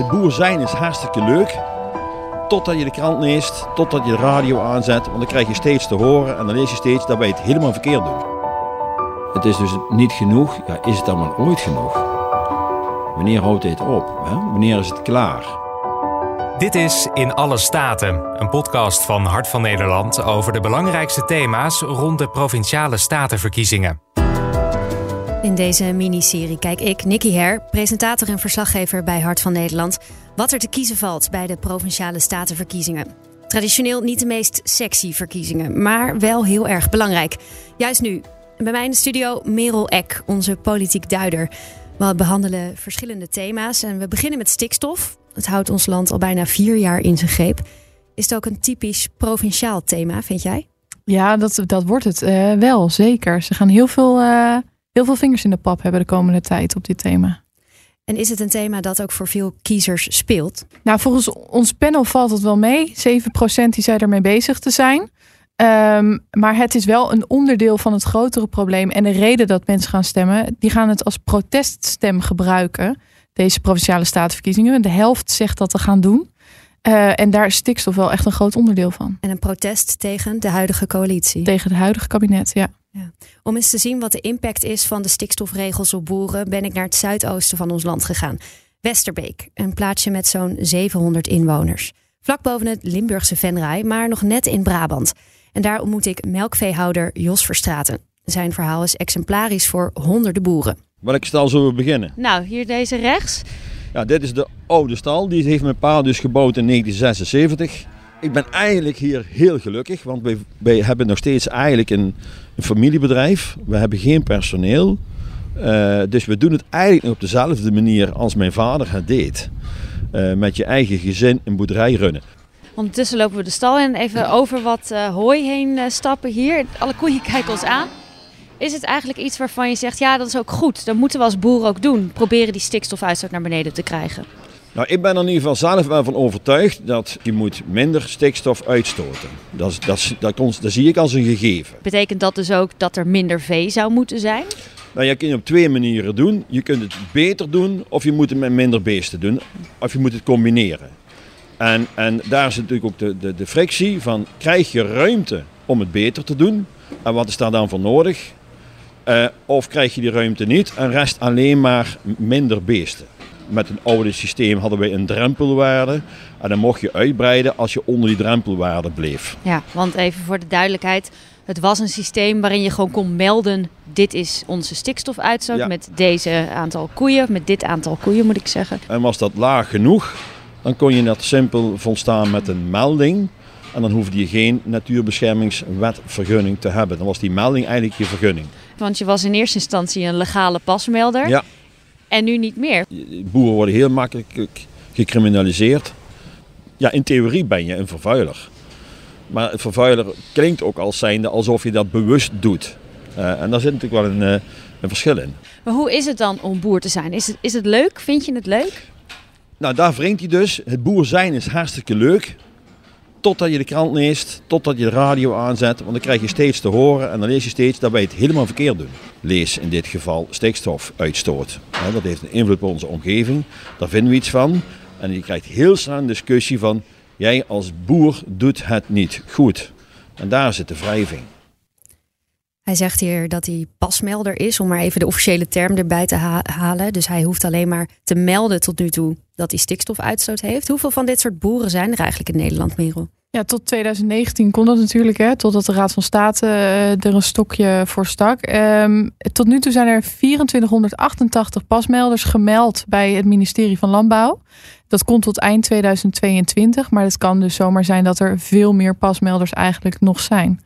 Het boer zijn is hartstikke leuk. Totdat je de krant leest, totdat je de radio aanzet. Want dan krijg je steeds te horen en dan lees je steeds dat wij het helemaal verkeerd doen. Het is dus niet genoeg. Ja, is het dan ooit genoeg? Wanneer houdt dit op? Hè? Wanneer is het klaar? Dit is In Alle Staten, een podcast van Hart van Nederland over de belangrijkste thema's rond de provinciale statenverkiezingen. In deze miniserie kijk ik, Nicky Her, presentator en verslaggever bij Hart van Nederland, wat er te kiezen valt bij de provinciale statenverkiezingen. Traditioneel niet de meest sexy verkiezingen, maar wel heel erg belangrijk. Juist nu, bij mij in de studio Merel Eck, onze politiek duider. We behandelen verschillende thema's en we beginnen met stikstof. Het houdt ons land al bijna vier jaar in zijn greep. Is het ook een typisch provinciaal thema, vind jij? Ja, dat, dat wordt het uh, wel, zeker. Ze gaan heel veel, uh, heel veel vingers in de pap hebben de komende tijd op dit thema. En is het een thema dat ook voor veel kiezers speelt? Nou, volgens ons panel valt het wel mee. 7% die zei ermee bezig te zijn. Um, maar het is wel een onderdeel van het grotere probleem. En de reden dat mensen gaan stemmen, die gaan het als proteststem gebruiken. Deze provinciale statenverkiezingen. De helft zegt dat te gaan doen. Uh, en daar is stikstof wel echt een groot onderdeel van. En een protest tegen de huidige coalitie. Tegen het huidige kabinet, ja. Ja. Om eens te zien wat de impact is van de stikstofregels op boeren, ben ik naar het zuidoosten van ons land gegaan. Westerbeek, een plaatsje met zo'n 700 inwoners. Vlak boven het Limburgse Venray, maar nog net in Brabant. En daar ontmoet ik melkveehouder Jos Verstraten. Zijn verhaal is exemplarisch voor honderden boeren. Welke stal zullen we beginnen? Nou, hier deze rechts. Ja, dit is de oude stal. Die heeft mijn pa dus gebouwd in 1976. Ik ben eigenlijk hier heel gelukkig, want wij, wij hebben nog steeds eigenlijk een, een familiebedrijf. We hebben geen personeel. Uh, dus we doen het eigenlijk op dezelfde manier als mijn vader het deed. Uh, met je eigen gezin een boerderij runnen. Ondertussen lopen we de stal in. Even over wat uh, hooi heen stappen hier. Alle koeien kijken ons aan. Is het eigenlijk iets waarvan je zegt, ja dat is ook goed. Dat moeten we als boeren ook doen. Proberen die stikstofuitstoot naar beneden te krijgen. Nou, ik ben er in ieder geval zelf wel van overtuigd dat je moet minder stikstof uitstoten. Dat, dat, dat, dat zie ik als een gegeven. Betekent dat dus ook dat er minder vee zou moeten zijn? Nou, je kunt het op twee manieren doen. Je kunt het beter doen of je moet het met minder beesten doen. Of je moet het combineren. En, en daar is natuurlijk ook de, de, de frictie van, krijg je ruimte om het beter te doen? En wat is daar dan voor nodig? Uh, of krijg je die ruimte niet en rest alleen maar minder beesten? Met een oude systeem hadden we een drempelwaarde. En dan mocht je uitbreiden als je onder die drempelwaarde bleef. Ja, want even voor de duidelijkheid. Het was een systeem waarin je gewoon kon melden... dit is onze stikstofuitstoot ja. met deze aantal koeien. Met dit aantal koeien moet ik zeggen. En was dat laag genoeg, dan kon je dat simpel volstaan met een melding. En dan hoefde je geen natuurbeschermingswetvergunning te hebben. Dan was die melding eigenlijk je vergunning. Want je was in eerste instantie een legale pasmelder. Ja. En nu niet meer. Boeren worden heel makkelijk gecriminaliseerd. Ja, in theorie ben je een vervuiler. Maar een vervuiler klinkt ook als zijnde alsof je dat bewust doet. Uh, en daar zit natuurlijk wel een, uh, een verschil in. Maar hoe is het dan om boer te zijn? Is het, is het leuk? Vind je het leuk? Nou, daar wringt hij dus. Het boer zijn is hartstikke leuk. Totdat je de krant leest, totdat je de radio aanzet. Want dan krijg je steeds te horen en dan lees je steeds dat wij het helemaal verkeerd doen. Lees in dit geval stikstofuitstoot. Dat heeft een invloed op onze omgeving. Daar vinden we iets van. En je krijgt heel snel een discussie van... jij als boer doet het niet goed. En daar zit de wrijving. Hij zegt hier dat hij pasmelder is, om maar even de officiële term erbij te ha halen. Dus hij hoeft alleen maar te melden tot nu toe dat hij stikstofuitstoot heeft. Hoeveel van dit soort boeren zijn er eigenlijk in Nederland, Merel? Ja, tot 2019 kon dat natuurlijk, hè, totdat de Raad van State uh, er een stokje voor stak. Um, tot nu toe zijn er 2488 pasmelders gemeld bij het ministerie van Landbouw. Dat komt tot eind 2022, maar het kan dus zomaar zijn dat er veel meer pasmelders eigenlijk nog zijn.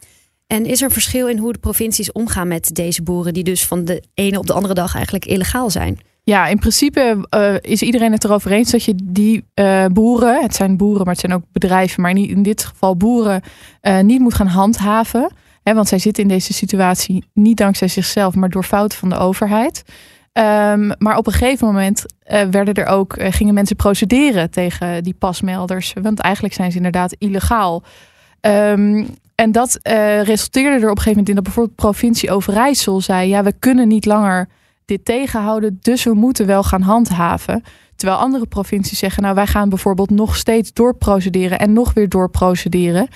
En is er verschil in hoe de provincies omgaan met deze boeren, die dus van de ene op de andere dag eigenlijk illegaal zijn? Ja, in principe uh, is iedereen het erover eens dat je die uh, boeren, het zijn boeren, maar het zijn ook bedrijven, maar in dit geval boeren, uh, niet moet gaan handhaven. Hè, want zij zitten in deze situatie niet dankzij zichzelf, maar door fouten van de overheid. Um, maar op een gegeven moment werden er ook, gingen mensen procederen tegen die pasmelders. Want eigenlijk zijn ze inderdaad illegaal. Um, en dat uh, resulteerde er op een gegeven moment in dat bijvoorbeeld provincie Overijssel zei: ja, we kunnen niet langer dit tegenhouden, dus we moeten wel gaan handhaven. Terwijl andere provincies zeggen, nou wij gaan bijvoorbeeld nog steeds doorprocederen en nog weer doorprocederen.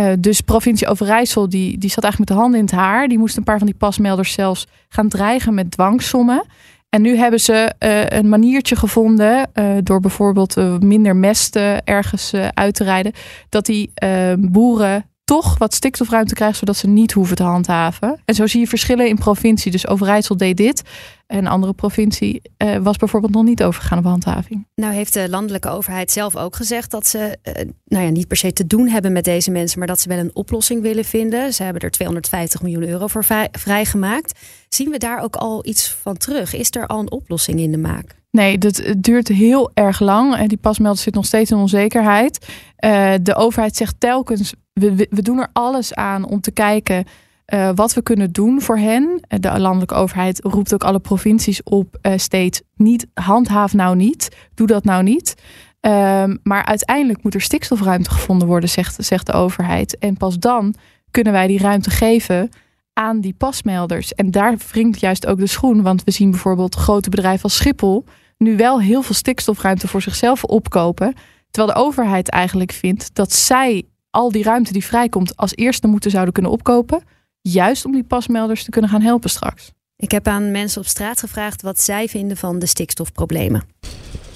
Uh, dus provincie Overijssel, die, die zat eigenlijk met de handen in het haar. Die moest een paar van die pasmelders zelfs gaan dreigen met dwangsommen. En nu hebben ze uh, een maniertje gevonden, door bijvoorbeeld minder mest ergens uit te rijden, dat die boeren toch wat stikstofruimte krijgen, zodat ze niet hoeven te handhaven. En zo zie je verschillen in provincie. Dus Overijssel deed dit. En een andere provincie uh, was bijvoorbeeld nog niet overgegaan op handhaving. Nou heeft de landelijke overheid zelf ook gezegd dat ze uh, nou ja, niet per se te doen hebben met deze mensen, maar dat ze wel een oplossing willen vinden. Ze hebben er 250 miljoen euro voor vrijgemaakt. Zien we daar ook al iets van terug? Is er al een oplossing in de maak? Nee, dat duurt heel erg lang. En die pasmelder zit nog steeds in onzekerheid. Uh, de overheid zegt telkens: we, we doen er alles aan om te kijken uh, wat we kunnen doen voor hen. De landelijke overheid roept ook alle provincies op uh, steeds niet handhaaf nou niet, doe dat nou niet. Um, maar uiteindelijk moet er stikstofruimte gevonden worden, zegt, zegt de overheid. En pas dan kunnen wij die ruimte geven aan die pasmelders. En daar wringt juist ook de schoen. Want we zien bijvoorbeeld grote bedrijven als Schiphol nu wel heel veel stikstofruimte voor zichzelf opkopen. Terwijl de overheid eigenlijk vindt dat zij al die ruimte die vrijkomt als eerste moeten zouden kunnen opkopen. Juist om die pasmelders te kunnen gaan helpen straks. Ik heb aan mensen op straat gevraagd wat zij vinden van de stikstofproblemen.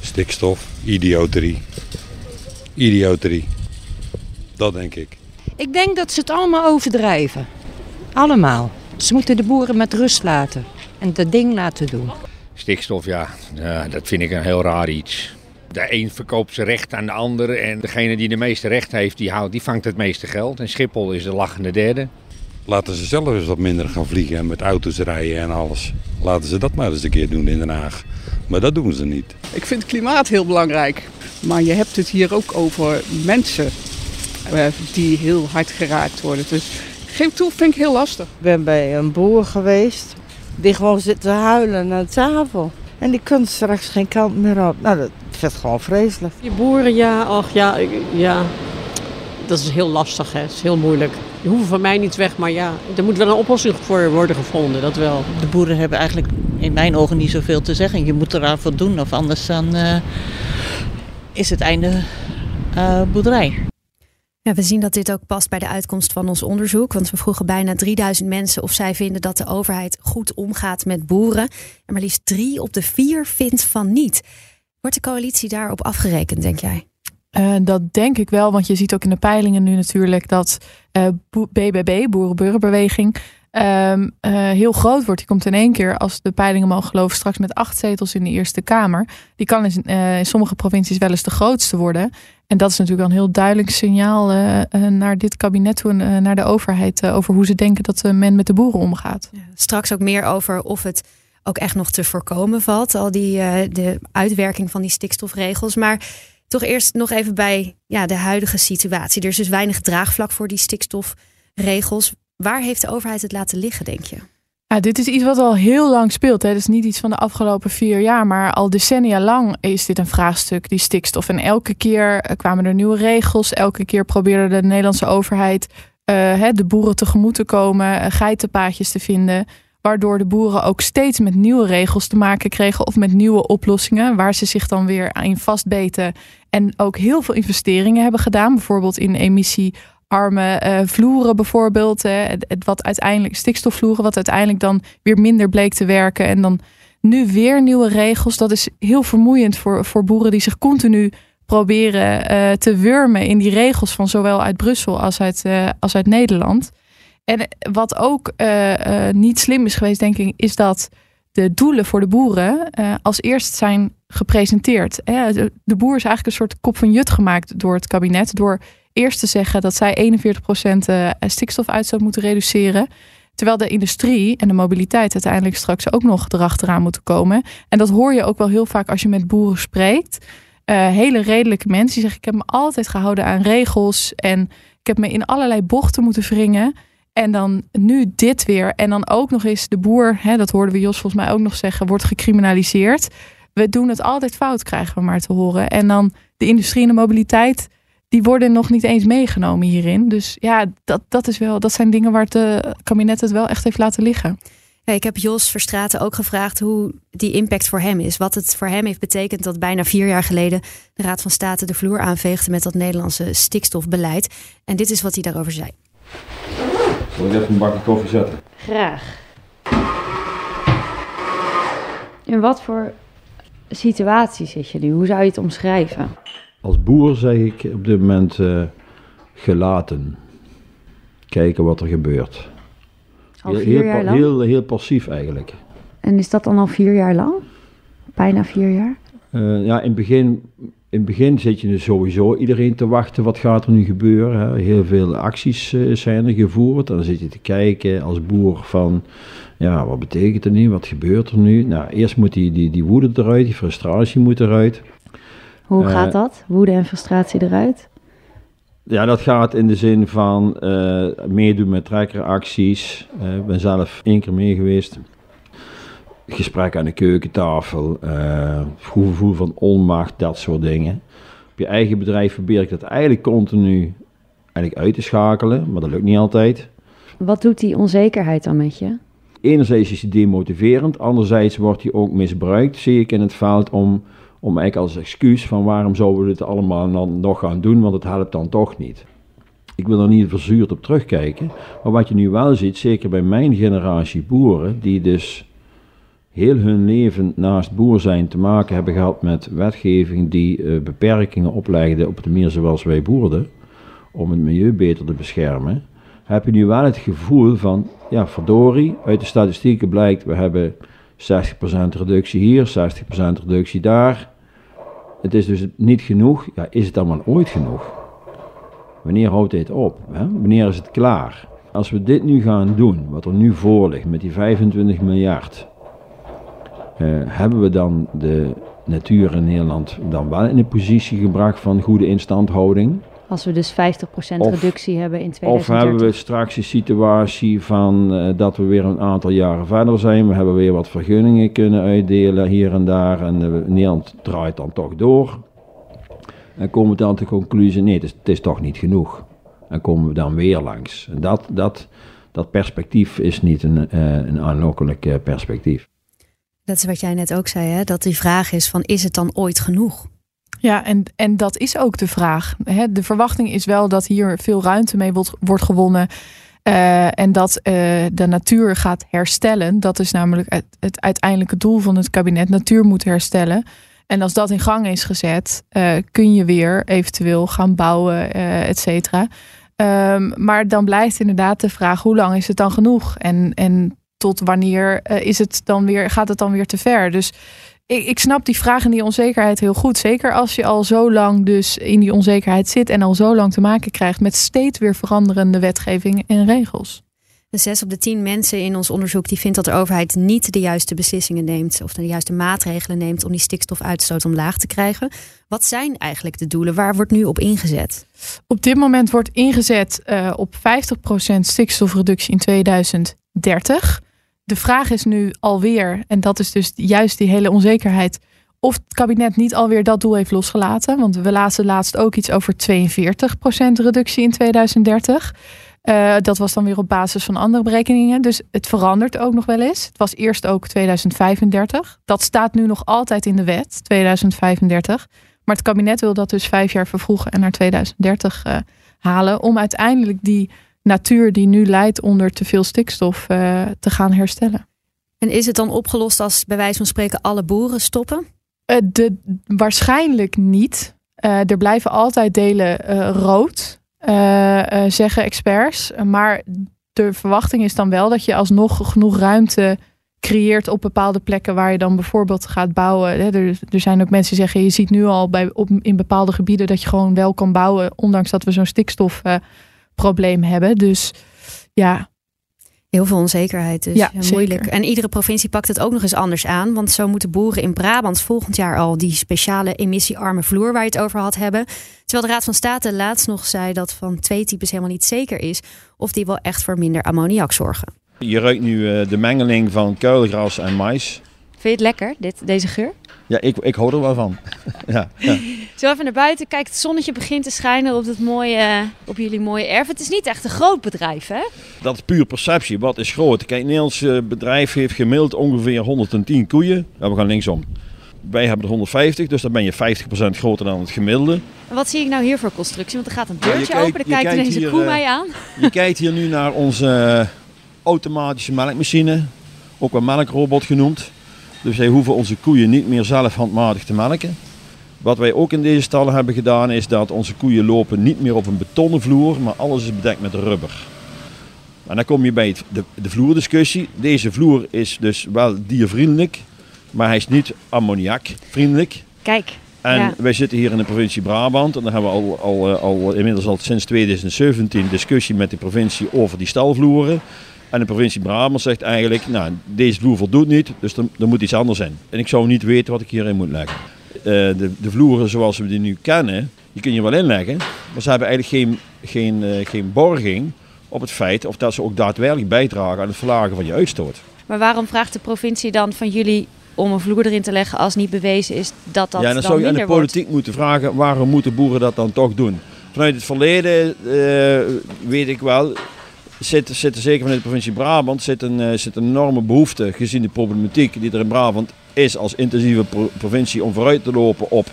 Stikstof, idioterie. Idioterie. Dat denk ik. Ik denk dat ze het allemaal overdrijven. Allemaal. Ze moeten de boeren met rust laten en dat ding laten doen. Stikstof, ja, ja dat vind ik een heel raar iets. De een verkoopt zijn recht aan de ander en degene die de meeste recht heeft, die, houdt, die vangt het meeste geld. En Schiphol is de lachende derde. Laten ze zelf eens wat minder gaan vliegen en met auto's rijden en alles. Laten ze dat maar eens een keer doen in Den Haag. Maar dat doen ze niet. Ik vind het klimaat heel belangrijk. Maar je hebt het hier ook over mensen eh, die heel hard geraakt worden. Dus geef toe, vind ik heel lastig. Ik ben bij een boer geweest die gewoon zit te huilen aan tafel. En die kunt straks geen kant meer op. Nou, dat vind ik gewoon vreselijk. Die boeren, ja, ach ja, ja. Dat is heel lastig, hè. Het is heel moeilijk. Die hoeven van mij niet weg, maar ja, er moet wel een oplossing voor worden gevonden, dat wel. De boeren hebben eigenlijk in mijn ogen niet zoveel te zeggen. Je moet eraan voldoen, of anders dan uh, is het einde uh, boerderij. Ja, we zien dat dit ook past bij de uitkomst van ons onderzoek. Want we vroegen bijna 3000 mensen of zij vinden dat de overheid goed omgaat met boeren. En maar liefst drie op de vier vindt van niet. Wordt de coalitie daarop afgerekend, denk jij? Uh, dat denk ik wel, want je ziet ook in de peilingen nu natuurlijk dat uh, BBB, Boerenburgerbeweging, uh, heel groot wordt. Die komt in één keer, als de peilingen mogen geloven, straks met acht zetels in de Eerste Kamer. Die kan in, in sommige provincies wel eens de grootste worden. En dat is natuurlijk een heel duidelijk signaal naar dit kabinet toe en naar de overheid over hoe ze denken dat men met de boeren omgaat. Ja, straks ook meer over of het ook echt nog te voorkomen valt, al die de uitwerking van die stikstofregels. Maar toch eerst nog even bij ja, de huidige situatie. Er is dus weinig draagvlak voor die stikstofregels. Waar heeft de overheid het laten liggen, denk je? Ja, dit is iets wat al heel lang speelt. Het is niet iets van de afgelopen vier jaar, maar al decennia lang is dit een vraagstuk, die stikstof. En elke keer kwamen er nieuwe regels. Elke keer probeerde de Nederlandse overheid uh, de boeren tegemoet te komen, geitenpaadjes te vinden. Waardoor de boeren ook steeds met nieuwe regels te maken kregen of met nieuwe oplossingen, waar ze zich dan weer in vastbeten. En ook heel veel investeringen hebben gedaan, bijvoorbeeld in emissie-arme uh, vloeren bijvoorbeeld. Uh, het, wat uiteindelijk stikstofvloeren, wat uiteindelijk dan weer minder bleek te werken. En dan nu weer nieuwe regels. Dat is heel vermoeiend voor, voor boeren die zich continu proberen uh, te wurmen in die regels van zowel uit Brussel als uit, als uit Nederland. En wat ook uh, uh, niet slim is geweest, denk ik, is dat de doelen voor de boeren als eerst zijn gepresenteerd. De, de, boer is eigenlijk een soort kop van jut gemaakt door het kabinet. Door eerst te zeggen dat zij 41% stikstofuitstoot moeten reduceren. Terwijl de industrie en de mobiliteit uiteindelijk straks ook nog erachteraan moeten komen. En dat hoor je ook wel heel vaak als je met boeren spreekt. hele redelijke mensen die zeggen: Ik heb me altijd gehouden aan regels. En ik heb me in allerlei bochten moeten wringen. En dan nu dit weer. En dan ook nog eens de boer, hè, dat hoorden we Jos volgens mij ook nog zeggen, wordt gecriminaliseerd. We doen het altijd fout, krijgen we maar te horen. En dan de industrie en de mobiliteit, die worden nog niet eens meegenomen hierin. Dus ja, dat, dat, is wel, dat zijn dingen waar het uh, kabinet het wel echt heeft laten liggen. Ik heb Jos Verstraten ook gevraagd hoe die impact voor hem is. Wat het voor hem heeft betekend dat bijna vier jaar geleden de Raad van State de vloer aanveegde met dat Nederlandse stikstofbeleid. En dit is wat hij daarover zei. Zal ik even een bakje koffie zetten? Graag. In wat voor situatie zit je nu? Hoe zou je het omschrijven? Als boer zeg ik op dit moment uh, gelaten. Kijken wat er gebeurt. Al vier heel, jaar lang? Heel, heel passief eigenlijk. En is dat dan al vier jaar lang? Bijna vier jaar? Uh, ja, in het begin, in het begin zit je dus sowieso iedereen te wachten. Wat gaat er nu gebeuren? Hè? Heel veel acties uh, zijn er gevoerd. Dan zit je te kijken als boer van... Ja, wat betekent er nu? Wat gebeurt er nu? Nou, eerst moet die, die, die woede eruit, die frustratie moet eruit. Hoe uh, gaat dat? Woede en frustratie eruit? Ja, dat gaat in de zin van uh, meedoen met trekkeracties. Ik ben zelf één keer mee geweest. Gesprek aan de keukentafel. Uh, gevoel van onmacht, dat soort dingen. Op je eigen bedrijf probeer ik dat eigenlijk continu eigenlijk uit te schakelen. Maar dat lukt niet altijd. Wat doet die onzekerheid dan met je? Enerzijds is hij demotiverend. Anderzijds wordt hij ook misbruikt, zie ik in het veld, om om eigenlijk als excuus van waarom zouden we dit allemaal dan nog gaan doen, want het helpt dan toch niet. Ik wil er niet verzuurd op terugkijken, maar wat je nu wel ziet, zeker bij mijn generatie boeren, die dus heel hun leven naast boer zijn te maken hebben gehad met wetgeving die uh, beperkingen oplegde op de manier zoals wij boerden, om het milieu beter te beschermen, heb je nu wel het gevoel van, ja verdorie, uit de statistieken blijkt, we hebben 60% reductie hier, 60% reductie daar. Het is dus niet genoeg. Ja, is het maar ooit genoeg? Wanneer houdt dit op? Hè? Wanneer is het klaar? Als we dit nu gaan doen, wat er nu voor ligt met die 25 miljard, hebben we dan de natuur in Nederland dan wel in een positie gebracht van goede instandhouding? Als we dus 50% of, reductie hebben in 2030. Of hebben we straks een situatie van uh, dat we weer een aantal jaren verder zijn. We hebben weer wat vergunningen kunnen uitdelen hier en daar. En uh, Nederland draait dan toch door. En komen we dan tot de conclusie, nee, het is, het is, toch niet genoeg. En komen we dan weer langs. En dat, dat, dat perspectief is niet een, uh, een aanlokkelijk perspectief. Dat is wat jij net ook zei, hè? dat die vraag is van, is het dan ooit genoeg? Ja, en, en dat is ook de vraag. De verwachting is wel dat hier veel ruimte mee wordt, wordt gewonnen. Uh, en dat uh, de natuur gaat herstellen. Dat is namelijk het, het, uiteindelijke doel van het kabinet. Natuur moet herstellen. En als dat in gang is gezet, uh, kun je weer eventueel gaan bouwen, et cetera. Um, maar dan blijft inderdaad de vraag: hoe lang is het dan genoeg? En, en tot wanneer is het dan weer, gaat het dan weer te ver? Dus ik, ik snap die vraag en die onzekerheid heel goed. Zeker als je al zo lang dus in die onzekerheid zit en al zo lang te maken krijgt met steeds weer veranderende wetgeving en regels. De zes op de tien mensen in ons onderzoek die vindt dat de overheid niet de juiste beslissingen neemt of de juiste maatregelen neemt om die stikstofuitstoot omlaag te krijgen. Wat zijn eigenlijk de doelen? Waar wordt nu op ingezet? Op dit moment wordt ingezet uh, op 50% stikstofreductie in 2030. De vraag is nu alweer, en dat is dus juist die hele onzekerheid, of het kabinet niet alweer dat doel heeft losgelaten. Want we lazen laatst ook iets over 42% reductie in 2030. Uh, dat was dan weer op basis van andere berekeningen. Dus het verandert ook nog wel eens. Het was eerst ook 2035. Dat staat nu nog altijd in de wet, 2035. Maar het kabinet wil dat dus vijf jaar vervroegen en naar 2030 uh, halen. Om uiteindelijk die natuur die nu leidt onder te veel stikstof uh, te gaan herstellen. En is het dan opgelost als bij wijze van spreken alle boeren stoppen? Uh, de, waarschijnlijk niet. Uh, er blijven altijd delen rood, zeggen experts. Maar de verwachting is dan wel dat je alsnog genoeg ruimte creëert op bepaalde plekken waar je dan bijvoorbeeld gaat bouwen. Er, er zijn ook mensen die zeggen, je ziet nu al bij, op, in bepaalde gebieden dat je gewoon wel kan bouwen, ondanks dat we zo'n stikstof probleem hebben. Dus ja. Heel veel onzekerheid dus. Ja, moeilijk. En iedere provincie pakt het ook nog eens anders aan. Want zo moeten boeren in Brabant volgend jaar al die speciale emissiearme vloer waar je het over had hebben. Terwijl de Raad van State laatst nog zei dat van twee types helemaal niet zeker is of die wel echt voor minder ammoniak zorgen. Je ruikt nu uh, de mengeling van kuilgras en mais. Vind je het lekker, dit, deze geur? Ja, ik, ik hou er wel van. ja, ja. Zo even naar buiten. Kijk, het zonnetje begint te schijnen op, het mooie, op jullie mooie erf. Het is niet echt een groot bedrijf, hè? Dat is puur perceptie. Wat is groot? Kijk, een Nederlands eh, bedrijf heeft gemiddeld ongeveer 110 koeien. Ja, we gaan linksom. Wij hebben er 150, dus dan ben je 50% groter dan het gemiddelde. En wat zie ik nou hier voor constructie? Want er gaat een deurtje kijkt- open. Dan kijkt ineens een hier, koe eh, mij aan. Je kijkt hier nu naar onze eh, automatische melkmachine, ook wel melkrobot genoemd. Dus wij hoeven onze koeien niet meer zelf handmatig te melken. Wat wij ook in deze stallen hebben gedaan is dat onze koeien lopen niet meer op een betonnen vloer, maar alles is bedekt met rubber. En dan kom je bij het- de, de vloerdiscussie. Deze vloer is dus wel diervriendelijk, maar hij is niet ammoniakvriendelijk. Kijk. En ja. wij zitten hier in de provincie Brabant en daar hebben we al, al, eh, al inmiddels al sinds 2017 discussie met de provincie over die stalvloeren. En de provincie Brabant zegt eigenlijk, nou deze vloer voldoet niet, dus er, er moet iets anders in. En ik zou niet weten wat ik hierin moet leggen. Eh, de, de vloeren zoals we die nu kennen, die kun je wel inleggen, maar ze hebben eigenlijk geen, geen, eh, geen borging op het feit of dat ze ook daadwerkelijk bijdragen aan het verlagen van je uitstoot. Maar waarom vraagt de provincie dan van jullie om een vloer erin te leggen als niet bewezen is dat dat ja, dan, zou je aan de wordt? politiek moeten vragen waarom moeten boeren dat dan toch doen. Vanuit het verleden eh, weet ik wel, zit, zit er zeker vanuit de provincie Brabant zit een, zit een enorme behoefte gezien de problematiek die er in Brabant is als intensieve pro- provincie om vooruit te lopen op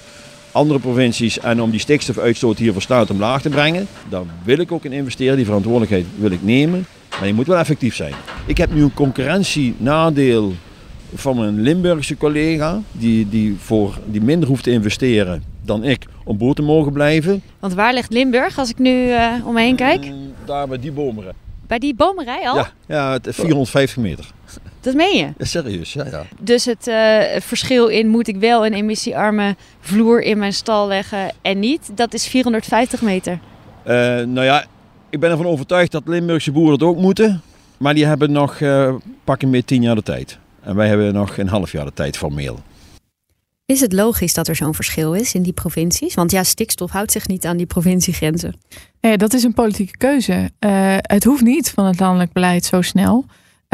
andere provincies en om die stikstofuitstoot hier versneld omlaag te brengen. Daar wil ik ook in investeren, die verantwoordelijkheid wil ik nemen. Maar je moet wel effectief zijn. Ik heb nu een concurrentienadeel van mijn Limburgse collega, die, die, voor, die minder hoeft te investeren dan ik om boer te mogen blijven. Want waar ligt Limburg als ik nu eh om me heen kijk? Daar bij die bomeren. Bij die bomenrij al? Ja, ja, het is 450 meter. Dat meen je? Ja, serieus, ja, ja. Dus het eh, verschil in moet ik wel een emissiearme vloer in mijn stal leggen en niet, dat is 450 meter. Eh, nou ja, ik ben ervan overtuigd dat Limburgse boeren het ook moeten. Maar die hebben nog eh pak een beetje tien jaar de tijd. En wij hebben nog een half jaar de tijd formeel. Is het logisch dat er zo'n verschil is in die provincies? Want ja, stikstof houdt zich niet aan die provinciegrenzen. Nee, dat is een politieke keuze. Eh, het hoeft niet van het landelijk beleid zo snel.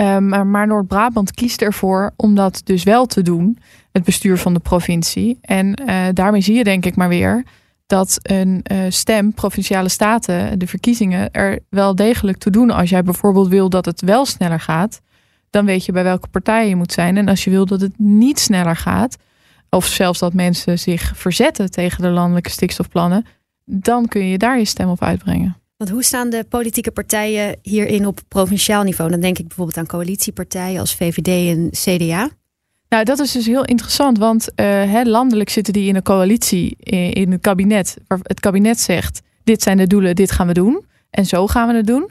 Eh, maar maar Noord-Brabant kiest ervoor om dat dus wel te doen, het bestuur van de provincie. En eh, daarmee zie je denk ik maar weer dat een eh, stem, provinciale staten, de verkiezingen er wel degelijk toe doen. Als jij bijvoorbeeld wil dat het wel sneller gaat, dan weet je bij welke partij je moet zijn. En als je wil dat het niet sneller gaat, of zelfs dat mensen zich verzetten tegen de landelijke stikstofplannen, dan kun je daar je stem op uitbrengen. Want hoe staan de politieke partijen hierin op provinciaal niveau? Dan denk ik bijvoorbeeld aan coalitiepartijen als VVD en CDA. Nou, dat is dus heel interessant, want eh, landelijk zitten die in een coalitie in, het kabinet, waar het kabinet zegt: dit zijn de doelen, dit gaan we doen. En zo gaan we het doen.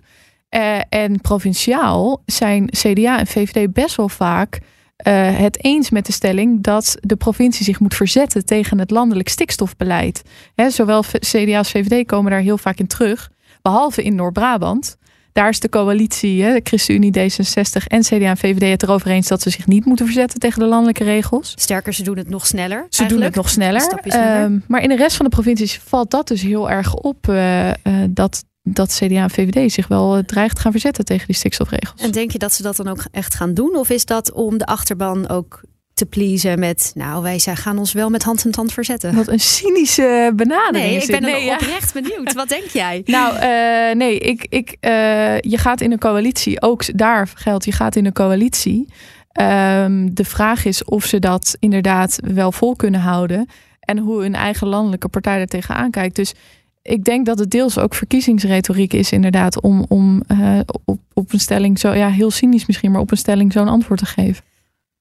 Eh, en provinciaal zijn CDA en VVD best wel vaak eh, het eens met de stelling dat de provincie zich moet verzetten tegen het landelijk stikstofbeleid. Zowel CDA als VVD komen daar heel vaak in terug, behalve in Noord-Brabant. Daar is de coalitie, hè, de ChristenUnie, D66 en CDA en VVD het erover eens dat ze zich niet moeten verzetten tegen de landelijke regels. Sterker, ze doen het nog sneller. Ze doen het nog sneller. Ehm, maar in de rest van de provincies valt dat dus heel erg op. eh, eh, dat, dat CDA en VVD zich wel eh, dreigt gaan verzetten tegen die stikstofregels. En denk je dat ze dat dan ook echt gaan doen? Of is dat om de achterban ook te pleasen met... nou, wij gaan ons wel met hand en tand verzetten? Wat een cynische benadering Nee, ik ben Nee, ja. oprecht benieuwd. Wat denk jij? Nou, eh, nee, ik, ik, eh, je gaat in een coalitie. Ook daar geldt, je gaat in een coalitie. Ehm, de vraag is of ze dat inderdaad wel vol kunnen houden. En hoe hun eigen landelijke partij er tegenaan kijkt. Dus ik denk dat het deels ook verkiezingsretoriek is, inderdaad, om, om eh, op, op een stelling zo, ja, heel cynisch misschien, maar op een stelling zo'n antwoord te geven.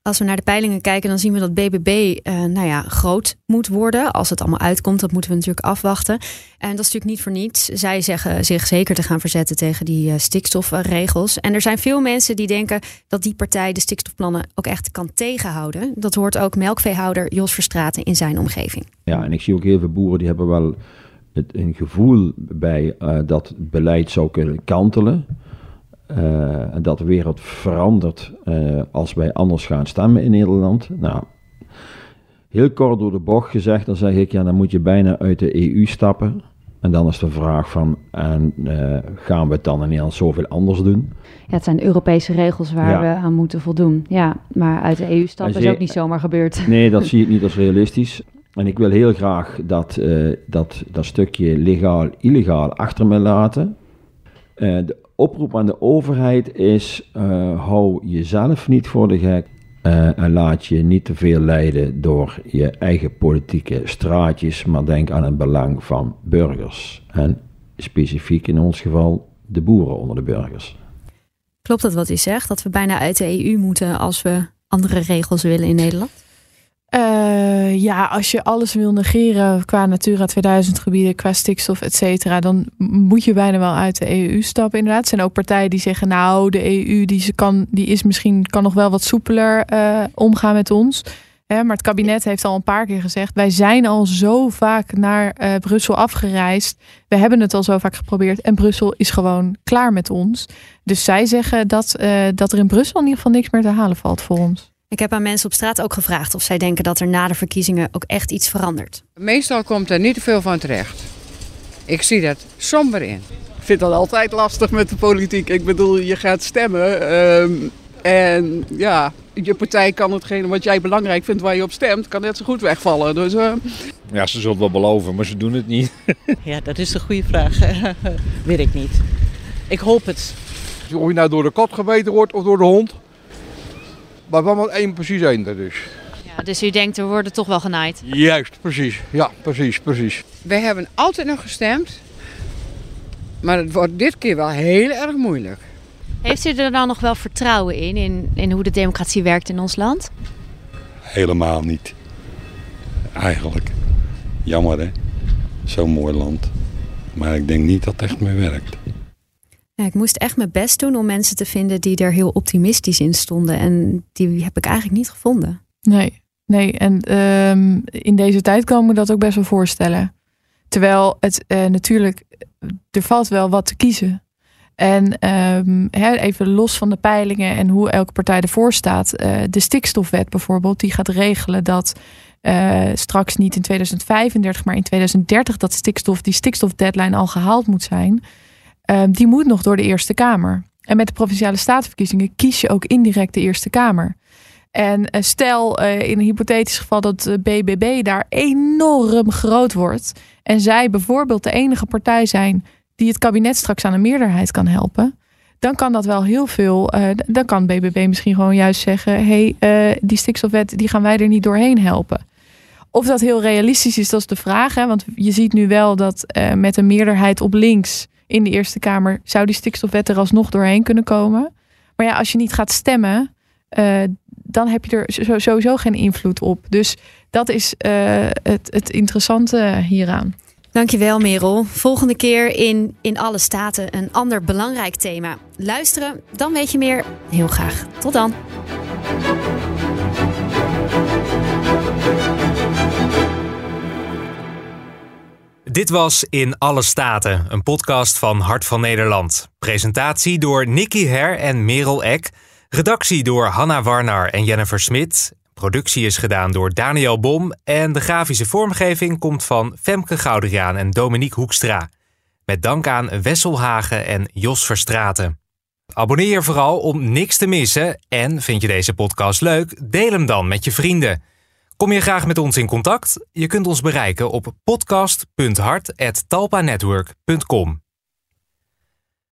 Als we naar de peilingen kijken, dan zien we dat BBB eh, nou ja, groot moet worden. Als het allemaal uitkomt, dat moeten we natuurlijk afwachten. En dat is natuurlijk niet voor niets. Zij zeggen zich zeker te gaan verzetten tegen die eh, stikstofregels. En er zijn veel mensen die denken dat die partij de stikstofplannen ook echt kan tegenhouden. Dat hoort ook melkveehouder Jos Verstraten in zijn omgeving. Ja, en ik zie ook heel veel boeren die hebben wel het, een gevoel bij eh, dat beleid zou kunnen kantelen. Eh, dat de wereld verandert eh, als wij anders gaan stemmen in Nederland. Nou, heel kort door de bocht gezegd, dan zeg ik, ja, dan moet je bijna uit de EU stappen. En dan is de vraag van, en eh, gaan we het dan in Nederland zoveel anders doen? Ja, het zijn Europese regels waar Ja. we aan moeten voldoen. Ja, maar uit de EU stappen is ook niet zomaar gebeurd. Nee, dat zie ik niet als realistisch. En ik wil heel graag dat, uh, dat, dat stukje legaal-illegaal achter me laten. Uh, de oproep aan de overheid is: uh, hou jezelf niet voor de gek. en laat je niet te veel leiden door je eigen politieke straatjes, maar denk aan het belang van burgers. En specifiek in ons geval de boeren onder de burgers. Klopt dat wat u zegt, dat we bijna uit de EU moeten als we andere regels willen in Nederland? Uh, ja, als je alles wil negeren qua Natura 2000 gebieden, qua stikstof, et cetera, dan moet je bijna wel uit de EU stappen. Inderdaad, er zijn ook partijen die zeggen, nou, de EU die ze kan, die is misschien kan nog wel wat soepeler uh, omgaan met ons. Hè, maar het kabinet heeft al een paar keer gezegd, wij zijn al zo vaak naar uh, Brussel afgereisd. We hebben het al zo vaak geprobeerd en Brussel is gewoon klaar met ons. Dus zij zeggen dat, dat er in Brussel in ieder geval niks meer te halen valt voor ons. Ik heb aan mensen op straat ook gevraagd of zij denken dat er na de verkiezingen ook echt iets verandert. Meestal komt er niet te veel van terecht. Ik zie dat somber in. Ik vind dat altijd lastig met de politiek. Ik bedoel, je gaat stemmen. Um, en ja, je partij kan hetgene wat jij belangrijk vindt waar je op stemt, kan net zo goed wegvallen. Dus, uh... Ja, ze zullen het wel beloven, maar ze doen het niet. ja, dat is een goede vraag. Weet ik niet. Ik hoop het. Of je nou door de kat gebeten wordt of door de hond, maar wel maar één, precies één dus. Ja, dus u denkt, er worden toch wel genaaid? Juist, precies. Ja, precies, precies. Wij hebben altijd nog gestemd. Maar het wordt dit keer wel heel erg moeilijk. Heeft u er dan nog wel vertrouwen in, in, in hoe de democratie werkt in ons land? Helemaal niet. Eigenlijk. Jammer hè. Zo'n mooi land. Maar ik denk niet dat het echt meer werkt. Ja, ik moest echt mijn best doen om mensen te vinden die er heel optimistisch in stonden. En die heb ik eigenlijk niet gevonden. Nee, nee. En um, in deze tijd ik me dat ook best wel voorstellen. Terwijl het uh, natuurlijk, er valt wel wat te kiezen. En um, even los van de peilingen en hoe elke partij ervoor staat. Uh, de stikstofwet bijvoorbeeld, die gaat regelen dat uh, straks niet in 2035, maar in 2030 dat stikstof, die stikstofdeadline al gehaald moet zijn. Um, die moet nog door de Eerste Kamer. En met de provinciale statenverkiezingen kies je ook indirect de Eerste Kamer. En uh, stel uh, in een hypothetisch geval dat BBB daar enorm groot wordt. En zij bijvoorbeeld de enige partij zijn die het kabinet straks aan een meerderheid kan helpen. Dan kan dat wel heel veel. Uh, dan kan BBB misschien gewoon juist zeggen: hé, hey, die stikstofwet die gaan wij er niet doorheen helpen. Of dat heel realistisch is, dat is de vraag. Hè? Want je ziet nu wel dat met een meerderheid op links in de Eerste Kamer zou die stikstofwet er alsnog doorheen kunnen komen. Maar ja, als je niet gaat stemmen, uh, dan heb je er sowieso geen invloed op. Dus dat is uh, het, het interessante hieraan. Dankjewel Merel. Volgende keer in In Alle Staten een ander belangrijk thema. Luisteren, dan weet je meer. Heel graag. Tot dan. Dit was In Alle Staten, een podcast van Hart van Nederland. Presentatie door Nicky Her en Merel Eck. Redactie door Hanna Warnar en Jennifer Smit. Productie is gedaan door Daniel Bom. En de grafische vormgeving komt van Femke Gouderiaan en Dominique Hoekstra. Met dank aan Wesselhagen en Jos Verstraten. Abonneer je vooral om niks te missen. En vind je deze podcast leuk? Deel hem dan met je vrienden. Kom je graag met ons in contact? Je kunt ons bereiken op podcast.hart.talpanetwork.com.